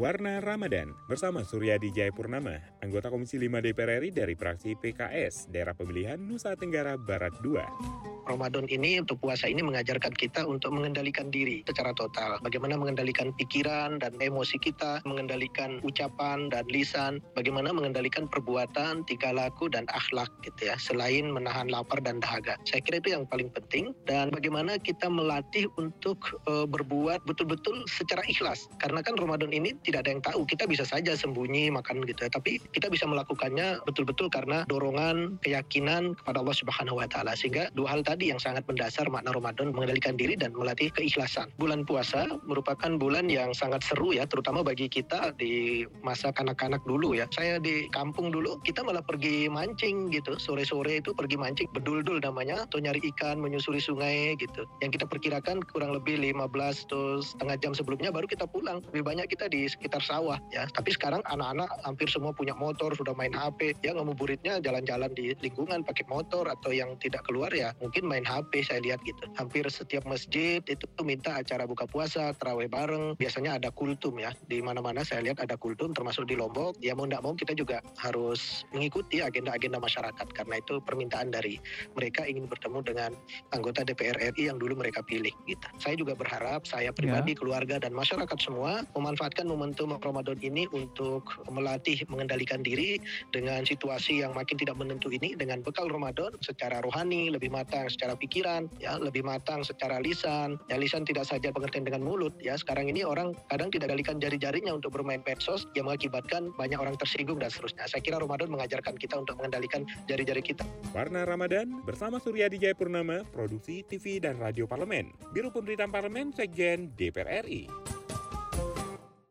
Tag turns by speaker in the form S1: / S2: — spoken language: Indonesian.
S1: Warna Ramadan bersama Suryadi Jayapurnama, anggota Komisi 5 DPR RI dari fraksi PKS, daerah pemilihan Nusa Tenggara Barat 2.
S2: Ramadan ini untuk puasa ini mengajarkan kita untuk mengendalikan diri secara total. Bagaimana mengendalikan pikiran dan emosi kita, mengendalikan ucapan dan lisan, bagaimana mengendalikan perbuatan, tingkah laku dan akhlak gitu ya. Selain menahan lapar dan dahaga. Saya kira itu yang paling penting dan bagaimana kita melatih untuk uh, berbuat betul-betul secara ikhlas. Karena kan Ramadan ini tidak ada yang tahu. Kita bisa saja sembunyi makan gitu ya, tapi kita bisa melakukannya betul-betul karena dorongan keyakinan kepada Allah Subhanahu wa taala. Sehingga dua hal tadi yang sangat mendasar makna Ramadan mengendalikan diri dan melatih keikhlasan. Bulan puasa merupakan bulan yang sangat seru ya, terutama bagi kita di masa kanak-kanak dulu ya. Saya di kampung dulu, kita malah pergi mancing gitu. Sore-sore itu pergi mancing, bedul-dul namanya, atau nyari ikan, menyusuri sungai gitu. Yang kita perkirakan kurang lebih 15 atau setengah jam sebelumnya baru kita pulang. Lebih banyak kita di sekitar sawah ya. Tapi sekarang anak-anak hampir semua punya motor, sudah main HP. Ya ngabuburitnya jalan-jalan di lingkungan pakai motor atau yang tidak keluar ya mungkin main HP saya lihat gitu. Hampir setiap masjid itu minta acara buka puasa, terawih bareng. Biasanya ada kultum ya. Di mana-mana saya lihat ada kultum termasuk di Lombok. Ya mau tidak mau kita juga harus mengikuti agenda-agenda masyarakat karena itu permintaan dari mereka ingin bertemu dengan anggota DPR RI yang dulu mereka pilih gitu. Saya juga berharap saya pribadi, ya. keluarga dan masyarakat semua memanfaatkan momentum Ramadan ini untuk melatih mengendalikan diri dengan situasi yang makin tidak menentu ini dengan bekal Ramadan secara rohani lebih matang, secara pikiran, ya lebih matang secara lisan. Ya lisan tidak saja pengertian dengan mulut. Ya sekarang ini orang kadang tidak dalikan jari-jarinya untuk bermain medsos yang mengakibatkan banyak orang tersinggung dan seterusnya. Saya kira Ramadan mengajarkan kita untuk mengendalikan jari-jari kita.
S1: Warna Ramadan bersama Surya Dijaya Purnama, Produksi TV dan Radio Parlemen, Biro Pemberitaan Parlemen, Sekjen DPR RI.